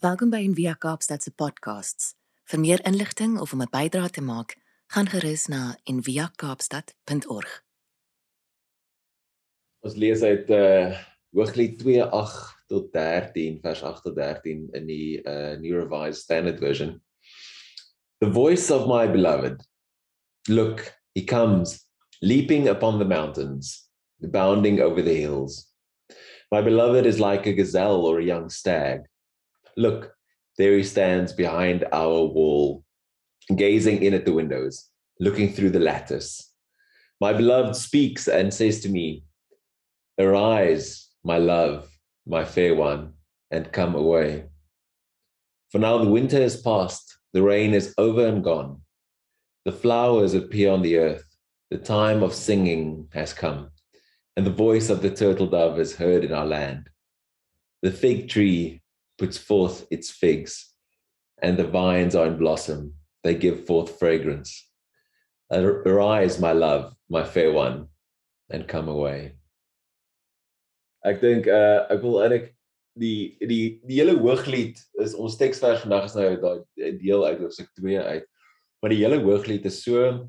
Welkom by Envia Kaapstad se podcasts. Vir meer inligting of om 'n bydrae te maak, gaan gerus na enviakaapstad.org. Ons lees uit uh Hooglied 2:8 tot 13 vers 8 tot 13 in die uh New Revised Standard Version. The voice of my beloved. Look, he comes leaping upon the mountains, bounding over the hills. My beloved is like a gazelle or a young stag. Look, there he stands behind our wall, gazing in at the windows, looking through the lattice. My beloved speaks and says to me, Arise, my love, my fair one, and come away. For now the winter is past, the rain is over and gone. The flowers appear on the earth, the time of singing has come, and the voice of the turtle dove is heard in our land. The fig tree puts forth its figs, and the vines are in blossom. They give forth fragrance. Arise, my love, my fair one, and come away. Ek dink uh ek wil eintlik die die die hele hooglied is ons teksvers vandag is nou daai deel uit hoofstuk 2 uit. Maar die hele hooglied is so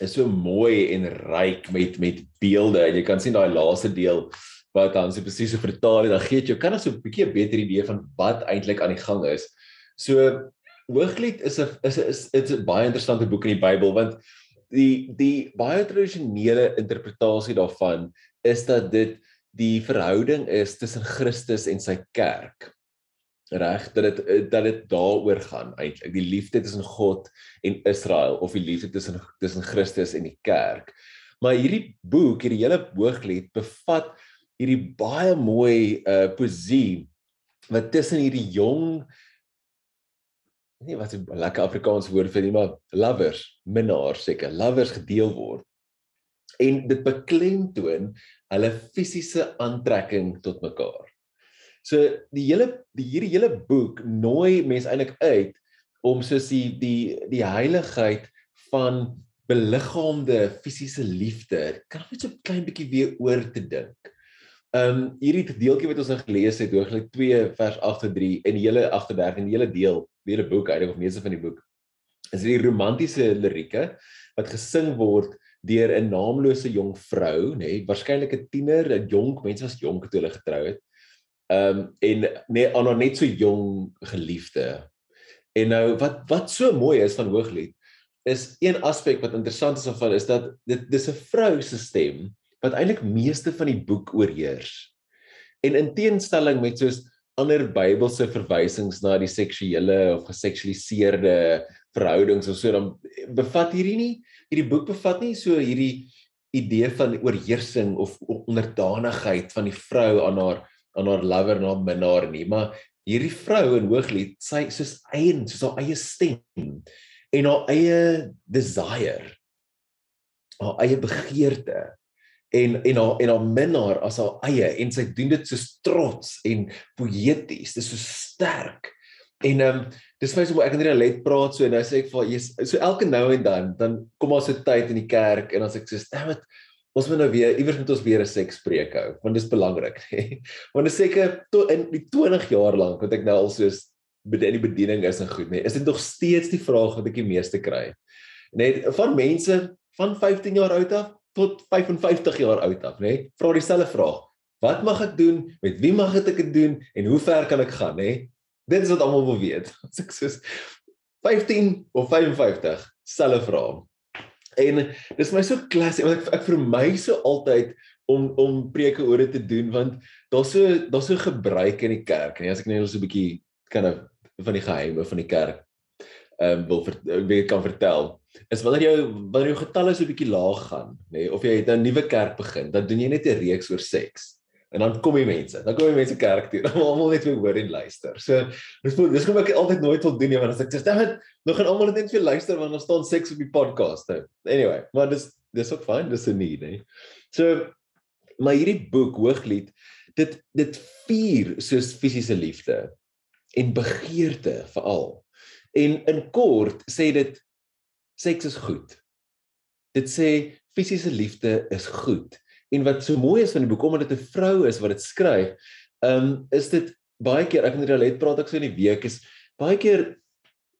is so mooi en ryk met met beelde. Jy kan sien daai laaste deel wat dan so presies so vertaal en dan gee dit jou kan so 'n bietjie 'n beter idee van wat eintlik aan die gang is. So Hooglied is 'n is 'n is dit's 'n baie interessante boek in die Bybel want die die baie tradisionele interpretasie daarvan is dat dit die verhouding is tussen Christus en sy kerk. Reg dat dit dat dit daaroor gaan eintlik die liefde tussen God en Israel of die liefde tussen tussen Christus en die kerk. Maar hierdie boek, hierdie hele Hooglied bevat hierdie baie mooi uh poesie wat tussen hierdie jong nie wat 'n lekker Afrikaans woord vir nie maar lovers, minnaars seker, lovers gedeel word. En dit beklemtoon hulle fisiese aantrekking tot mekaar. So die hele die hierdie hele boek nooi mense eintlik uit om soos die die die heiligheid van beliggaamde fisiese liefde kan net so 'n klein bietjie weer oor te dink. Ehm um, hierdie gedeeltjie wat ons nou gelees het, Hooglied 2 vers 8 tot 3 en die hele 38 en die hele deel, die hele boek eintlik of meeste van die boek is die romantiese lirieke wat gesing word deur 'n naamlose jong vrou, nê, nee, waarskynlik 'n tiener, 'n jonk mens was jonk toe hulle getrou het. Ehm um, en nee, aan haar net so jong geliefde. En nou wat wat so mooi is van Hooglied is een aspek wat interessant is van is dat dit dis 'n vrou se stem wat eintlik meeste van die boek oorheers. En in teenstelling met soos ander Bybelse verwysings na die seksuele of geseksualiseerde verhoudings of so dan bevat hierdie nie hierdie boek bevat nie so hierdie idee van oorheersing of onderdanigheid van die vrou aan haar aan haar lover en haar minnaar nie maar hierdie vrou in Hooglied sy soos eie soos haar eie stem en haar eie desire haar eie begeerte en en haar en haar minnaar as haar eie en sy doen dit so trots en poëties. Dis so sterk. En ehm um, dis vir my so ek kan nie net praat so en nou sê ek vir jy so elke nou en dan dan kom daar so tyd in die kerk en as ek sê damn it ons moet nou weer iewers moet ons weer 'n seks spreek hou want dis belangrik. Want dit seker tot in die 20 jaar lank wat ek nou al soos in die bediening is en goed nê is dit nog steeds die vraag wat ek die meeste kry. Net van mense van 15 jaar oud af tot 55 jaar oud af, nê? Vra dieselfde vraag. Wat mag ek doen? Met wie mag ek dit doen en hoe ver kan ek gaan, nê? Dit is wat almal wil weet. As ek soos 15 of 55 selfe vraag. En dis my so klassiek want ek ek vir my so altyd om om preke oor dit te doen want daar's so daar's so gebruik in die kerk, nê? As ek net so 'n bietjie kan kind of van die geheime van die kerk um, wil ver, wil kan vertel is wanneer jou wanneer jou getalle so 'n bietjie laag gaan, nê, nee, of jy het 'n nuwe kerk begin, dan doen jy net 'n reeks oor seks. En dan kom die mense. Dan kom die mense kerk toe. Dan almal net weer hoor en luister. So dis dis kom ek altyd nooit wil doen nie want as ek sê dan nog gaan almal net weer luister want daar staan seks op die podcast. Nou. Anyway, maar dis dis ook fyn, dis 'n need, nê. So maar hierdie boek Hooglied, dit dit vier soos fisiese liefde en begeerte veral. En in kort sê dit seks is goed. Dit sê fisiese liefde is goed. En wat so mooi is van die boek omdat dit 'n vrou is wat dit skryf, ehm um, is dit baie keer ek moet net praat ek so in die week is baie keer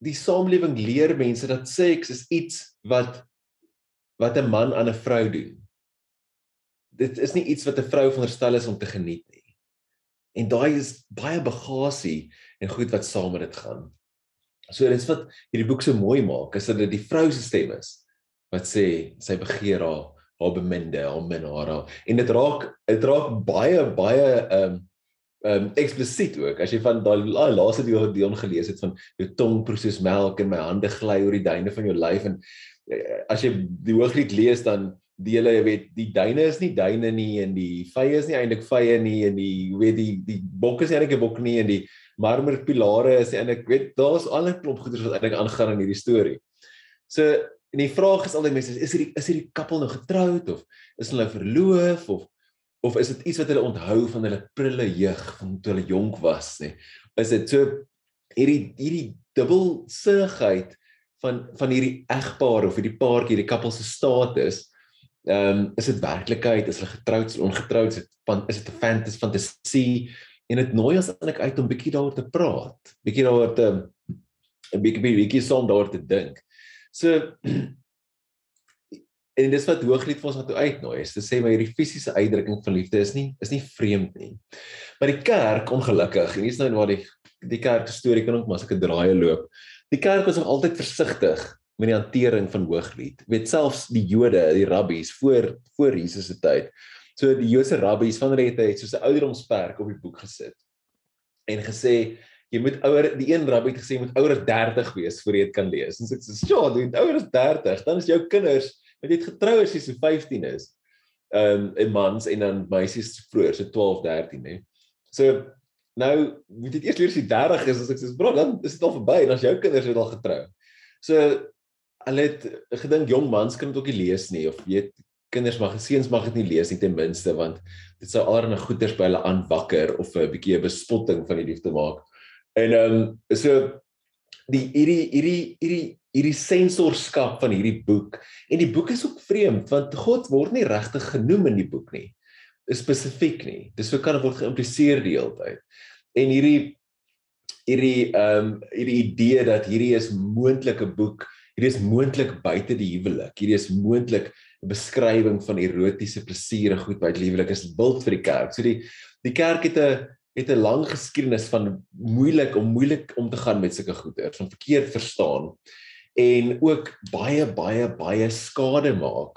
die samelewing leer mense dat seks is iets wat wat 'n man aan 'n vrou doen. Dit is nie iets wat 'n vrou veronderstel is om te geniet nie. En daai is baie bagasie en goed wat saam met dit gaan. So dit is wat hierdie boek so mooi maak, is dat dit die vrou se stem is wat sê sy begeer haar haar beminde, haar minnaar. En dit raak dit raak baie baie ehm um, ehm um, eksplisiet ook. As jy van daai laaste deel Dion gelees het van jou tong proe soos melk en my hande gly oor die duine van jou lyf en eh, as jy die hooglied lees dan die hele jy weet die duine is nie duine nie en die vye is nie eintlik vye nie en die weet die die bokke is eintlik 'n bok nie en die marmerpilare is eintlik weet daar's al 'n klomp goeders wat eintlik aangaan in hierdie storie. So en die vraag is altyd mense is hierdie is hierdie koppel nou getroud of is hulle verloof of of is dit iets wat hulle onthou van hulle prille jeug van toe hulle jonk was nê? Is dit so hierdie hierdie dubbelsinnigheid van van hierdie egpaar of hierdie paartjie, hierdie koppel se status Ehm um, is dit werklikheid? Is hulle getroud, is ongetroud? Is dit van is dit 'n fantasy? En dit nooi ons eintlik uit om bietjie daaroor te praat. Bietjie daaroor te 'n bietjie bietjie saam daaroor te dink. So en dis wat Hooglied vir ons wat uitnooi is te sê maar hierdie fisiese uitdrukking van liefde is nie is nie vreemd nie. Maar die kerk ongelukkig en hier's nou waar die die kerk storie kan ook maar 'n draaie loop. Die kerk was nog altyd versigtig met die hantering van Hooglied. Weet selfs die Jode, die rabbies voor voor Jesus se tyd. So die Joodse rabbies van hulle het soos 'n ouderdomsperk op die boek gesit en gesê jy moet ouer die een rabbi het gesê jy moet ouer as 30 wees voor jy dit kan lees. En so ek sê, "Ja, jy moet ouer as 30, dan is jou kinders wat jy het getrou as jy so 15 is." Ehm um, 'n mans en dan meisies vroeër, so 12, 13, hè. So nou moet jy eers leer as jy 30 is, as ek sê, "Bro, dan is dit al verby en as jou kinders het al getrou." So hulle het gedink jong mans kan dit ook nie lees nie of weet kinders mag seuns mag dit nie lees nie ten minste want dit sou alreeds 'n goeters by hulle aanwakker of 'n bietjie 'n bespotting van die liefde maak. En ehm um, so die hierdie hierdie hierdie hierdie sensorskap van hierdie boek en die boek is ook vreemd want God word nie regtig genoem in die boek nie. Spesifiek nie. Dis so kan word geïmpliseer die hele tyd. En hierdie hierdie ehm um, hierdie idee dat hierdie is moontlike boek Hierdie is moontlik buite die huwelik. Hierdie is moontlik 'n beskrywing van erotiese plesiere goed buite die huwelik is wild vir die kerk. So die die kerk het 'n het 'n lang geskiedenis van moeilik om moeilik om te gaan met sulke goeders, van verkeerd verstaan en ook baie baie baie skade maak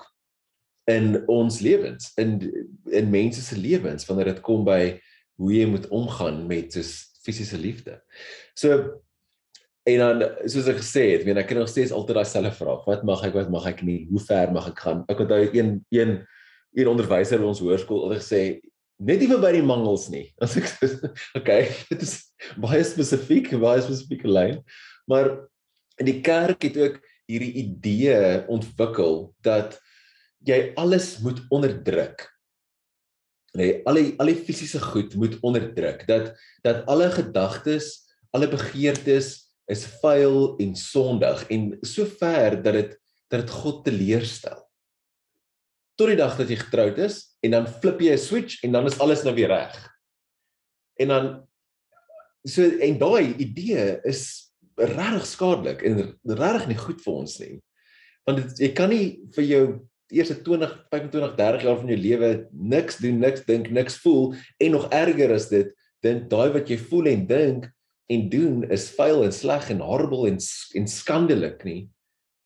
in ons lewens, in in mense se lewens wanneer dit kom by hoe jy moet omgaan met soos fisiese liefde. So En dan soos ek gesê het, weet ek kan nog steeds altyd daai selfe vraag. Wat mag ek, wat mag ek nie? Hoe ver mag ek gaan? Ek onthou een een een onderwyser by ons hoërskool het gesê net nie verby die mangels nie. As ek okay, dit is baie spesifiek, baie spesifieke lyn. Maar in die kerk het ook hierdie idee ontwikkel dat jy alles moet onderdruk. Nee, al die al die fisiese goed moet onderdruk. Dat dat alle gedagtes, alle begeertes is vuil en sondig en so ver dat dit dat dit God teleurstel. Tot die dag dat jy getroud is en dan flip jy 'n switch en dan is alles nou weer reg. En dan so en daai idee is regtig skadelik en regtig nie goed vir ons nie. Want dit, jy kan nie vir jou eerste 20, 25, 30 jaar van jou lewe niks doen, niks dink, niks voel en nog erger is dit, dink daai wat jy voel en dink en doen is vuil en sleg en horrible en en skandelik nie.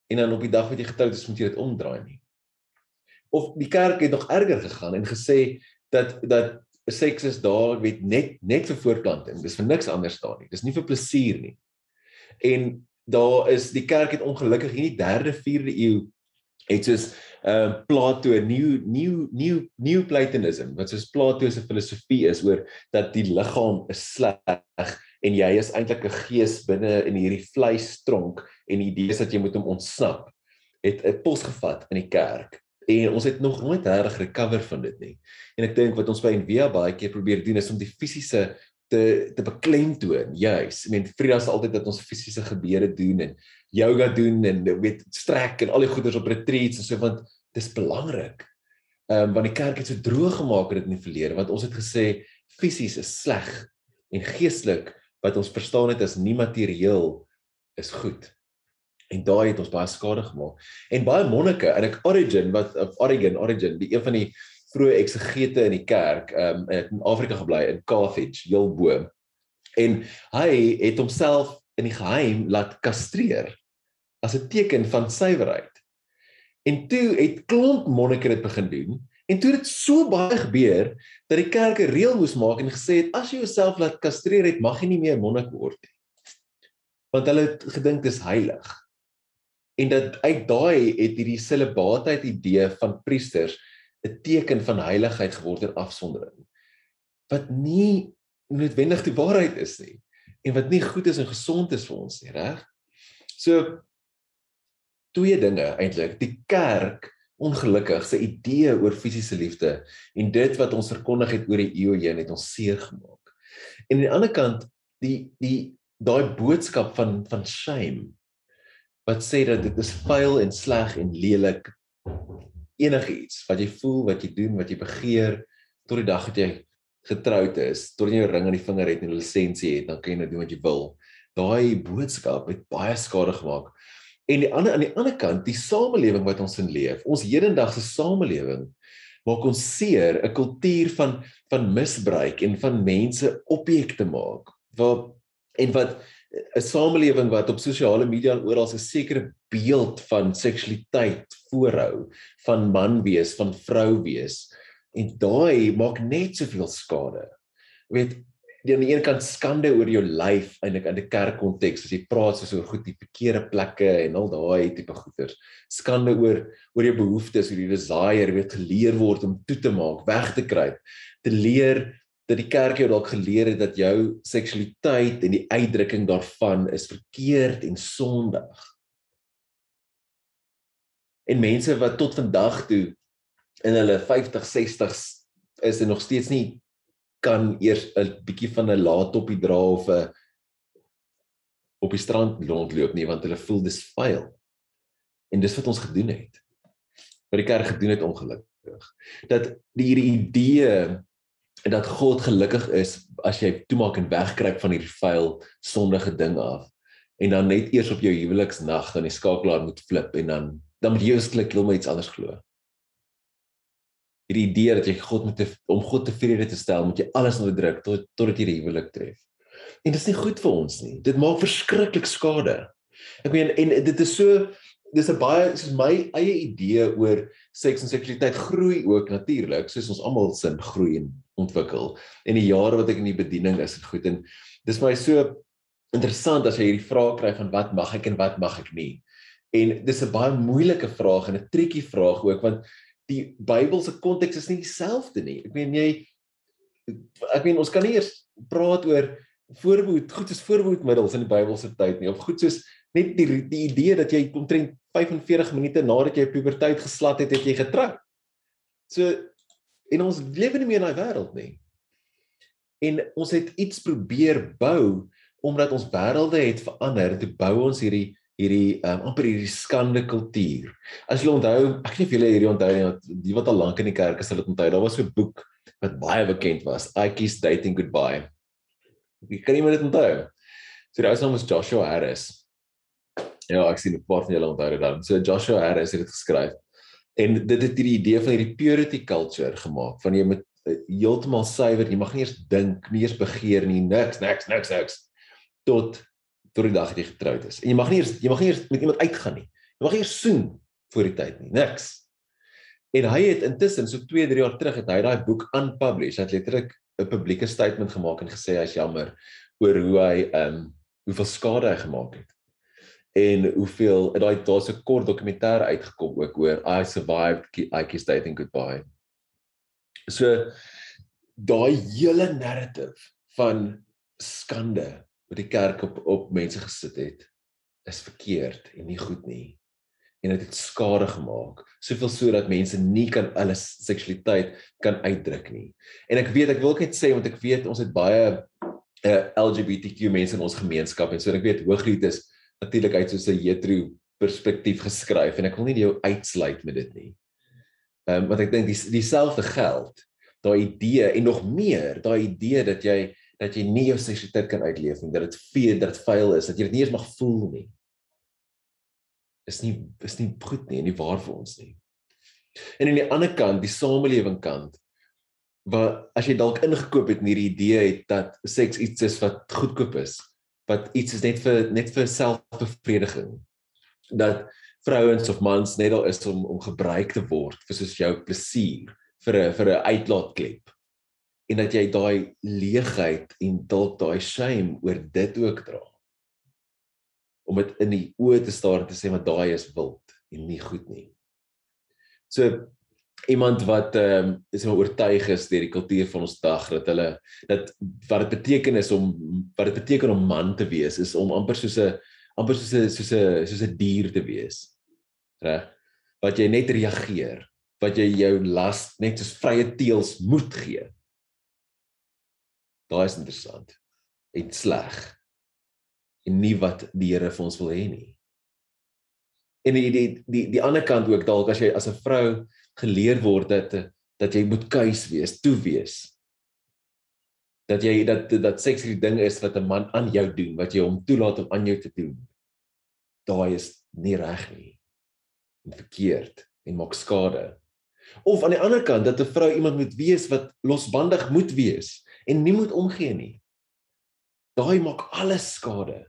En dan op die dag wat jy getroud is, moet jy dit omdraai nie. Of die kerk het nog erger gegaan en gesê dat dat seks is daar weet net net vir voorplanting. Dis vir niks anders daar nie. Dis nie vir plesier nie. En daar is die kerk het ongelukkig in die 3de 4de eeu het soos uh Plato 'n nuwe nuwe nuwe nuwe Platonisme wat soos Plato se filosofie is oor dat die liggaam is sleg en jy is eintlik 'n gees binne in hierdie vleistronk en die idee is dat jy moet hom ontsnap het 'n pos gevat in die kerk. En ons het nog nooit reg recover van dit nie. En ek dink wat ons by Envia baie keer probeer doen is om die fisiese te te beklemtoon juis ek meen Frida sê altyd dat ons fisiese gebeure doen en yoga doen en weet strek en al die goeders op retreats en so want dis belangrik. Ehm um, want die kerk het so droog gemaak het in die verlede want ons het gesê fisies is sleg en geestelik wat ons verstaan het as nie materieel is goed. En daai het ons baie skade gemaak. En baie monnike, en ek Origin wat of Oregon, Origin, die een van die vroeë eksegete in die kerk, um het in Afrika gebly in Carthage, heel bo. En hy het homself in die geheim laat kastreer as 'n teken van suiwerheid. En toe het klomp monnike dit begin doen en toe het so baie gebeur dat die kerk 'n reël moes maak en gesê het as jy jouself laat kastreer het, mag jy nie meer monnik word nie. Want hulle het gedink dit is heilig. En dat uit daai het hierdie celibaatheid idee van priesters 'n teken van heiligheid geword en afsondering. Wat nie noodwendig die waarheid is nie en wat nie goed is en gesond is vir ons nie reg? So twee dinge eintlik. Die kerk ongelukkig se idee oor fisiese liefde en dit wat ons verkondig het oor die eeue heen het ons seer gemaak en aan die ander kant die die daai boodskap van van shame wat sê dat dit is vuil en sleg en lelik enigiets wat jy voel, wat jy doen, wat jy begeer tot die dag dat jy getroud is, tot jy 'n ring aan die vinger het en 'n lisensie het, dan kan jy nou doen wat jy wil. Daai boodskap het baie skade gemaak. En die ander aan die ander kant, die samelewing wat ons in leef, ons hedendaagse samelewing maak ons seer 'n kultuur van van misbruik en van mense objekte maak. Waar en wat 'n samelewing wat op sosiale media en oral 'n sekere beeld van seksualiteit voorhou, van man wees, van vrou wees. En daai maak net soveel skade. Jy weet, aan die een kant skande oor jou lyf eintlik in 'n kerkkonteks as jy praat so oor goed die verkeerde plekke en al daai tipe goeters. Skande oor oor jou behoeftes, oor die desire, weet geleer word om toe te maak, weg te kruip, te leer dat die kerk jou dalk geleer het dat jou seksualiteit en die uitdrukking daarvan is verkeerd en sondig. En mense wat tot vandag toe in hulle 50, 60s is en nog steeds nie kan eers 'n bietjie van 'n laatopie dra of 'n op die strand rondloop nie want hulle voel dis vuil. En dis wat ons gedoen het. Wat die kerk gedoen het ongelukkig. Dat die idee dat God gelukkig is as jy toemaak en wegkruip van hierdie vuil sondige ding af en dan net eers op jou huweliksnag dan die skakelaar moet flip en dan dan moet jy eers heeltemal iets anders glo. Hierdie idee dat jy God moet om God tevrede te stel, moet jy alles onderdruk tot totdat jy die huwelik tref. En dit is nie goed vir ons nie. Dit maak verskriklik skade. Ek meen en dit is so dis 'n baie soos my eie idee oor seks en seksualiteit groei ook natuurlik soos ons almal sin groei en ontwikkel. En die jare wat ek in die bediening is, het goed en dis my so interessant as jy hierdie vraag kry van wat mag ek en wat mag ek nie. En dis 'n baie moeilike vraag en 'n triekie vraag ook want die Bybelse konteks is nie dieselfde nie. Ek meen jy ek meen ons kan nie eers praat oor voorbehoed, goed is voorbehoedmiddels in die Bybelse tyd nie of goed soos net die die idee dat jy omtrent 45 minute nadat jy puberteit geslat het, het jy getrou. So en ons lewe nie meer in daai wêreld nie. En ons het iets probeer bou omdat ons wêrelde het verander, toe bou ons hierdie hierdie um, amper hierdie skande kultuur. As jy onthou, ek weet nie of julle hierdie onthou nie, die wat al lank in die kerk is, hulle onthou, daar was so 'n boek wat baie bekend was, Ike's Dating Goodbye. Wie kan iemand dit onthou? So die ou se naam is Joshua Harris. Ja, ek sien 'n paar van julle onthou dit dan. So Joshua Harris het dit geskryf. En dit het hierdie idee van hierdie purity culture gemaak van jy moet uh, heeltemal suiwer, jy mag nie eers dink, nie eers begeer nie, niks, niks, niks, niks tot tot die dag dat jy getroud is. En jy mag nie eers jy mag nie eers met iemand uitgaan nie. Jy mag nie eers soen voor die tyd nie, niks. En hy het intussen so 2, 3 jaar terug het hy daai boek unpublished, hy het letterlik 'n publieke statement gemaak en gesê hy's jammer oor hoe hy ehm um, hoeveel skade hy gemaak het en hoeveel daai daar's 'n kort dokumentêr uitgekom ook oor I survived Ike's dating goodbye. So daai hele narrative van skande wat die kerk op op mense gesit het is verkeerd en nie goed nie. En dit het, het skade gemaak. Soveel so dat mense nie kan hulle seksualiteit kan uitdruk nie. En ek weet ek wil net sê want ek weet ons het baie uh, eh, LGBTQ mense in ons gemeenskap en so ek weet hooglied is natuurlik uit soos 'n hetero perspektief geskryf en ek wil nie jou uitsluit met dit nie. Ehm um, want ek dink dis dieselfde geld. Daai idee en nog meer, daai idee dat jy dat jy nie jou seksualiteit kan uitleef nie, dat dit veel dat dit vuil is, dat jy dit nie eens mag voel nie. Is nie is nie goed nie en nie waar vir ons nie. En aan die ander kant, die samelewing kant, waar as jy dalk ingekoop het in hierdie idee het dat seks iets is wat goedkoop is, wat iets is net vir net vir selfbevrediging. Dat vrouens of mans net al is om om gebruik te word vir soos jou plesier vir 'n vir 'n uitlaatklep. En dat jy daai leegheid en dalk daai shame oor dit ook dra. Om dit in die oë te staar en te sê maar daai is wild en nie goed nie. So iemand wat ehm um, is maar oortuig is deur die kultuur van ons dag dat hulle dat wat dit beteken is om wat dit beteken om man te wees is om amper soos 'n amper soos 'n soos 'n soos 'n dier te wees. Reg? Wat jy net reageer, wat jy jou las net soos vrye teels moet gee. Daai is interessant. En sleg. En nie wat die Here vir ons wil hê nie. En die die die die ander kant ook dalk as jy as 'n vrou geleer word dat dat jy moet kuis wees, toe wees. Dat jy dat dat seks die ding is wat 'n man aan jou doen, wat jy hom toelaat om aan jou te doen. Daai is nie reg nie. En verkeerd en maak skade. Of aan die ander kant dat 'n vrou iemand moet wees wat losbandig moet wees en nie moet omgee nie. Daai maak alles skade.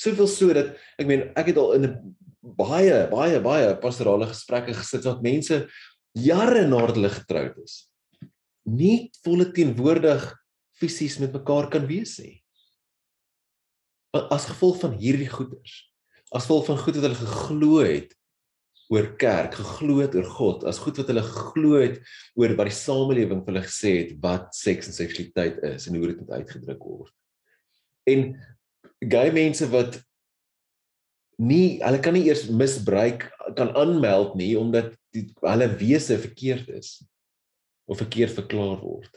Soveel so dat ek meen ek het al in baie baie baie pastorale gesprekke gesit wat mense jare nadat hulle getroud is nie volle teenwoordig fisies met mekaar kan wees nie. As gevolg van hierdie goeders, as gevolg van goed wat hulle geglo het oor kerk, geglo het oor God, as goed wat hulle geglo het oor wat die samelewing vir hulle gesê het wat seks en seksualiteit is en hoe dit moet uitgedruk word. En gay mense wat nie hulle kan nie eers misbruik kan aanmeld nie omdat die hulle wese verkeerd is of verkeerd verklaar word.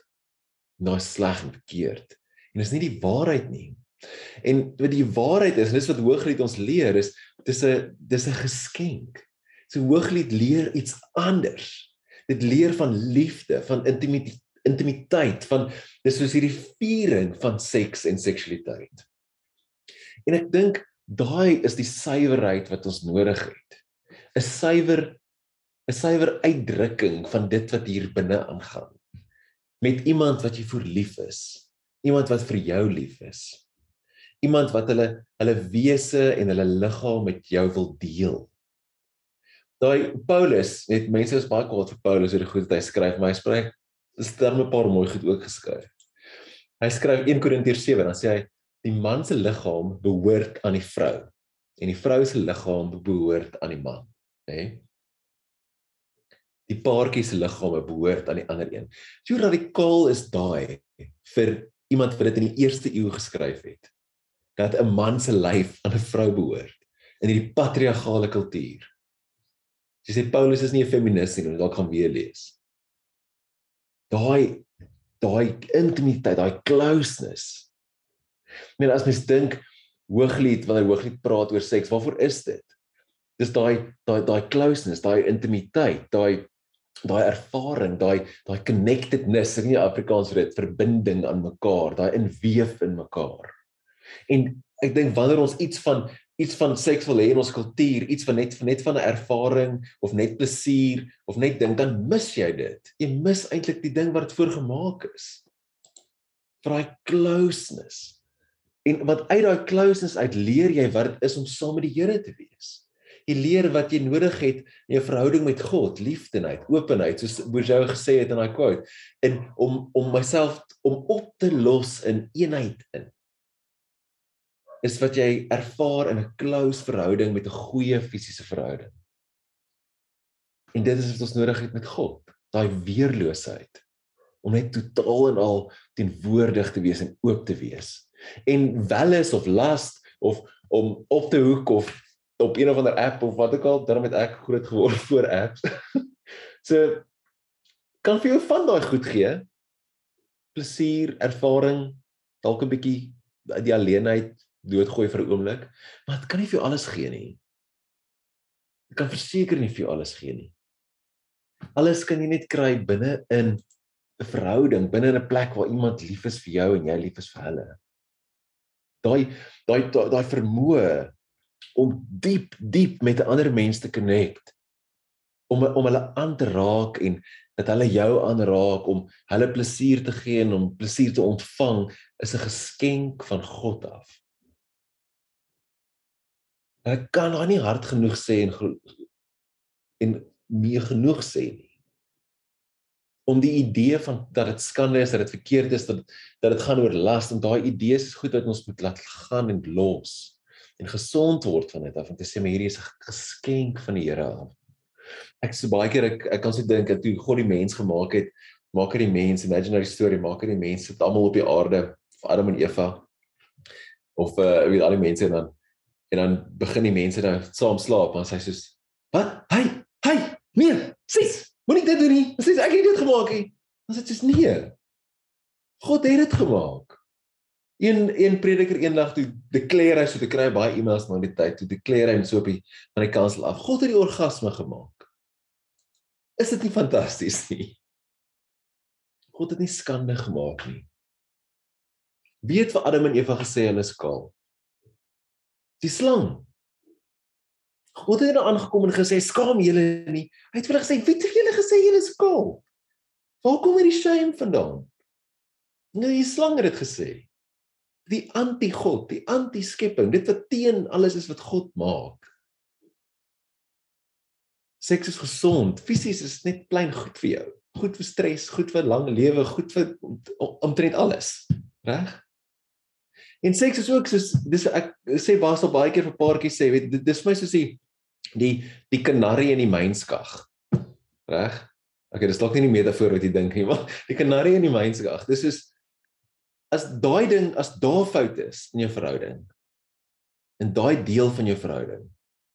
Nou sleg en verkeerd. En dis nie die waarheid nie. En wat die waarheid is, en dis wat Hooglied ons leer is dis 'n dis 'n geskenk. So Hooglied leer iets anders. Dit leer van liefde, van intimiteit, intimiteit, van dis soos hierdie viering van seks en seksualiteit. En ek dink daai is die suiwerheid wat ons nodig het. 'n Suiwer 'n suiwer uitdrukking van dit wat hier binne aangaan. Met iemand wat jy vir lief is, iemand wat vir jou lief is. Iemand wat hulle hulle wese en hulle liggaam met jou wil deel. Daai Paulus, net mense is baie kwaad vir Paulus oor die goed wat hy skryf, maar hy spreek dis dan 'n paar mooi goed ook geskryf. Hy skryf 1 Korintiërs 7 dan sê hy die man se liggaam behoort aan die vrou en die vrou se liggaam behoort aan die man, hè? Nee? die paartjie se liggame behoort aan die ander een. Hoe radikaal is daai vir iemand wat dit in die eerste eeu geskryf het? Dat 'n man se lyf aan 'n vrou behoort in hierdie patriargale kultuur. Jy sê Paulus is nie 'n feminis nie, dalk gaan weer lees. Daai daai intimiteit, daai closeness. Men as mens dink Hooglied wanneer Hooglied praat oor seks, waarvoor is dit? Dis daai daai daai closeness, daai intimiteit, daai daai ervaring, daai daai connectedness, ek nie Afrikaans vir dit, verbinding aan mekaar, daai inweef in mekaar. En ek dink wanneer ons iets van iets van seks wil hê in ons kultuur, iets van net net van 'n ervaring of net plesier of net ding, dan mis jy dit. Jy mis eintlik die ding wat voorgemaak is. vir daai closeness. En wat uit daai closeness uit leer jy wat dit is om saam met die Here te wees jy leer wat jy nodig het in jou verhouding met God, liefdeheid, openheid, soos Bourgeois gesê het in daai quote, en om om myself om op te los in eenheid in. Is wat jy ervaar in 'n close verhouding met 'n goeie fisiese verhouding. En dit is wat ons nodig het met God, daai weerloosheid om net totaal en al teenwoordig te wees en oop te wees. En welis of last of om op te hoek of op een of ander app of wat ook al, daarom het ek groot geword voor apps. so kan vir jou van daai goed gee. Plesier, ervaring, dalk 'n bietjie die alleenheid doodgooi vir 'n oomblik, maar dit kan nie vir jou alles gee nie. Dit kan verseker nie vir jou alles gee nie. Alles kan jy net kry binne in 'n verhouding, binne 'n plek waar iemand lief is vir jou en jy lief is vir hulle. Daai daai daai vermoë om diep diep met 'n ander mens te connect om om hulle aan te raak en dat hulle jou aanraak om hulle plesier te gee en om plesier te ontvang is 'n geskenk van God af. Ek kan daar nie hard genoeg sê en en meer genoeg sê nie. Om die idee van dat dit skande is, dat dit verkeerd is, dat dat dit gaan oor las en daai idees is goed dat ons moet laat gaan en los en gesond word van dit af en te sê maar hierdie is 'n geskenk van die Here af ek so baie keer ek ek kan se dink dat toe God die mens gemaak het, maak hy die mens imaginary story, maak hy die mens sit almal op die aarde, Adam en Eva of uh weet al die mense dan en dan begin die mense dan saam slaap en hy sê soos wat? Hey, hey, nee, sis, moenie dit doen nie. Sis, ek het dit gemaak nie. Dan sê soos nee. God het dit gemaak. Een een prediker eendag toe declare hy so te kry baie e-mails na die tyd toe declare hy so op die van die kansel af. God het die orgasme gemaak. Is dit nie fantasties nie? God het nie skande gemaak nie. Wie het vir Adam en Eva gesê hulle is kaal? Die slang. God het nou aangekom en gesê skaam julle nie. Hy het vir hulle gesê wie het vir julle gesê julle is kaal? Waar kom hierdie shame vandaan? Nou die slang het dit gesê. Die anti-God, die anti-skepping, dit wat teen alles is wat God maak. Seks is gesond. Fisies is net plain goed vir jou. Goed vir stres, goed vir lang lewe, goed vir omtrent alles. Reg? En seks is ook soos dis ek sê baas al baie keer vir paartjies sê, weet dis my soos die die die kanarie in die mynskag. Reg? Okay, dis dalk nie die metafoor wat jy dink nie, maar die kanarie in die mynskag. Dis is as daai ding as daar fout is in jou verhouding. In daai deel van jou verhouding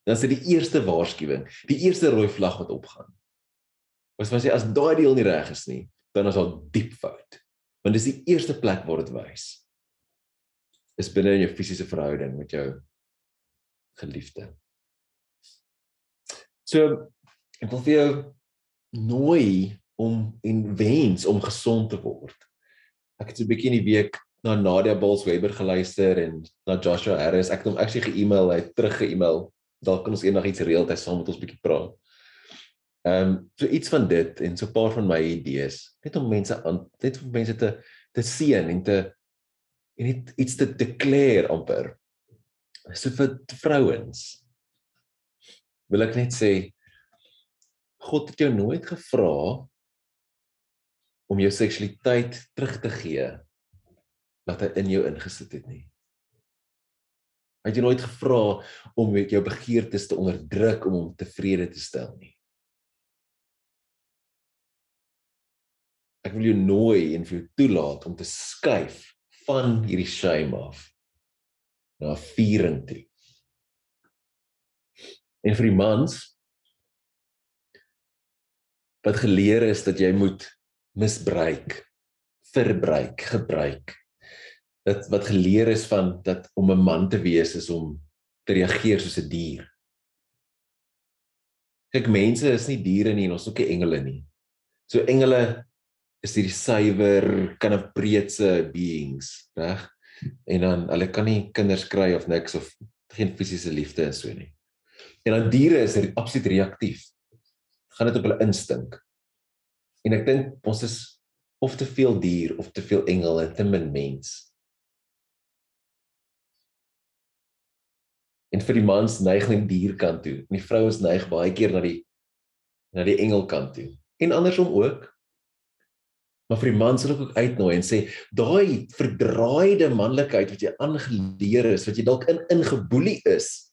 dan is dit die eerste waarskuwing, die eerste rooi vlag wat opgaan. Ons sê as daai deel nie reg is nie, dan is daar diep fout. Want dis die eerste plek waar dit wys. Is binne in jou fisiese verhouding met jou geliefde. So ek wil vir jou nooi om en wens om gesond te word. Ek het so 'n bietjie in die week na Nadia Bulls Weber geluister en na Joshua Harris. Ek het hom actually ge-email, hy het terugge-email dalk kan ons eendag iets reël tyd saam met ons bietjie praat. Ehm um, so iets van dit en so 'n paar van my idees, net om mense aan net om mense te te sien en te en net iets te declare amper. So vir vrouens wil ek net sê God het jou nooit gevra om jou seksualiteit terug te gee wat hy in jou ingesit het nie. Hy het jou nooit gevra om met jou begeertes te onderdruk om hom tevrede te stel nie. Ek wil jou nooi en vir jou toelaat om te skuif van hierdie shame af na viering toe. En vir die mans wat geleer is dat jy moet misbruik, verbruik, gebruik dat wat geleer is van dat om 'n man te wees is om te reageer soos 'n dier. Kyk, mense is nie diere nie en ons is ook nie engele nie. So engele is hierdie suiwer, kind of breedse beings, reg? En dan hulle kan nie kinders kry of niks of geen fisiese liefde en so nie. En dan diere is absoluut reaktief. Gaan dit op hulle instink. En ek dink ons is of te veel dier of te veel engel en te min mens. En vir die mans neig net dierkant toe en die vrouens neig baie keer na die na die engelkant toe. En andersom ook. Maar vir die mans wil ek ook uitnooi en sê daai verdraaide manlikheid wat jy aangeleer is, wat jy dalk in ingeboelie is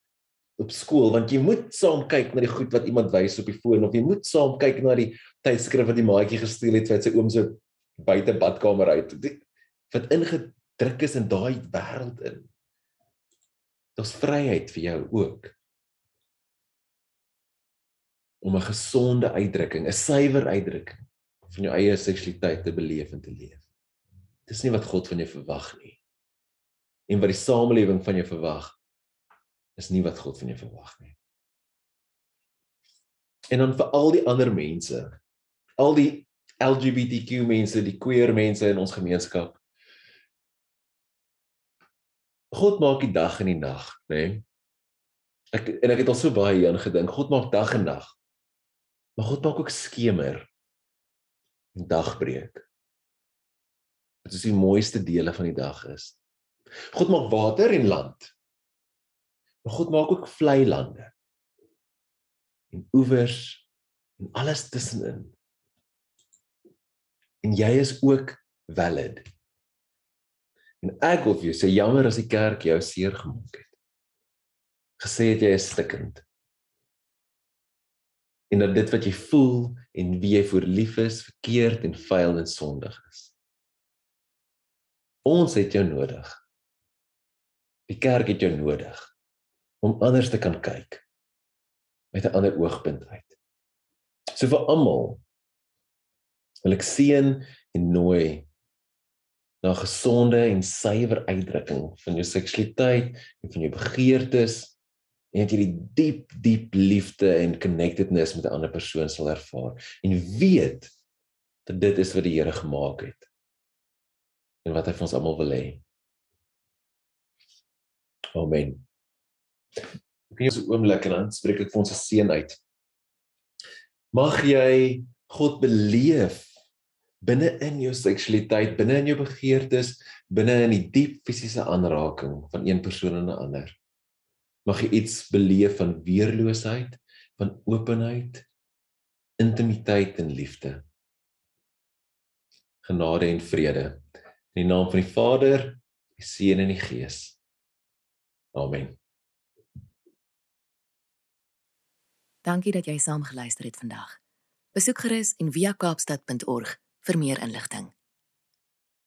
op skool want jy moet saam kyk na die goed wat iemand wys op die foon of jy moet saam kyk na die tydskrif wat die maatjie gesteel het vir sy oom se buite badkamer uit. Wat ingedruk is in daai wêreld in. Daar's vryheid vir jou ook. Om 'n gesonde uitdrukking, 'n suiwer uitdrukking van jou eie seksualiteit te beleef en te leef. Dis nie wat God van jou verwag nie. En wat die samelewing van jou verwag is nie wat God van jou verwag nie. En dan vir al die ander mense, al die LGBTQ mense, die queer mense in ons gemeenskap. God maak die dag en die nag, né? Nee? Ek en ek het al so baie hieraan gedink. God maak dag en nag. Maar God maak ook skemer dagbreek. Dit is die mooiste dele van die dag is. God maak water en land. Maar God maak ook vlei lande. En oewers en alles tussenin. En jy is ook valid. En ek wil vir jou sê jammer as die kerk jou seer gemaak het. Gesê het jy is stikkend. En dat dit wat jy voel en wie jy voor lief is, verkeerd en vuil en sondig is. Ons het jou nodig. Die kerk het jou nodig om anders te kan kyk met 'n ander oogpunt uit. So vir almal wil ek seën en nooi na gesonde en suiwer uitdrukking van jou seksualiteit en van jou begeertes en dat jy die diep diep liefde en connectedness met 'n ander persoon sal ervaar en weet dat dit is wat die Here gemaak het en wat hy vir ons almal wil hê. Amen. Ek gee 'n oomblik en dan spreek ek vir ons se seën uit. Mag jy God beleef binne in jou seksualiteit, binne in jou begeertes, binne in die diep fisiese aanraking van een persoon aan 'n ander. Mag jy iets beleef van weerloosheid, van openheid, intimiteit en liefde. Genade en vrede in die naam van die Vader, die Seun en die Gees. Amen. Dankie dat jy saam geluister het vandag. Besoek gerus en via kaapstad.org vir meer inligting.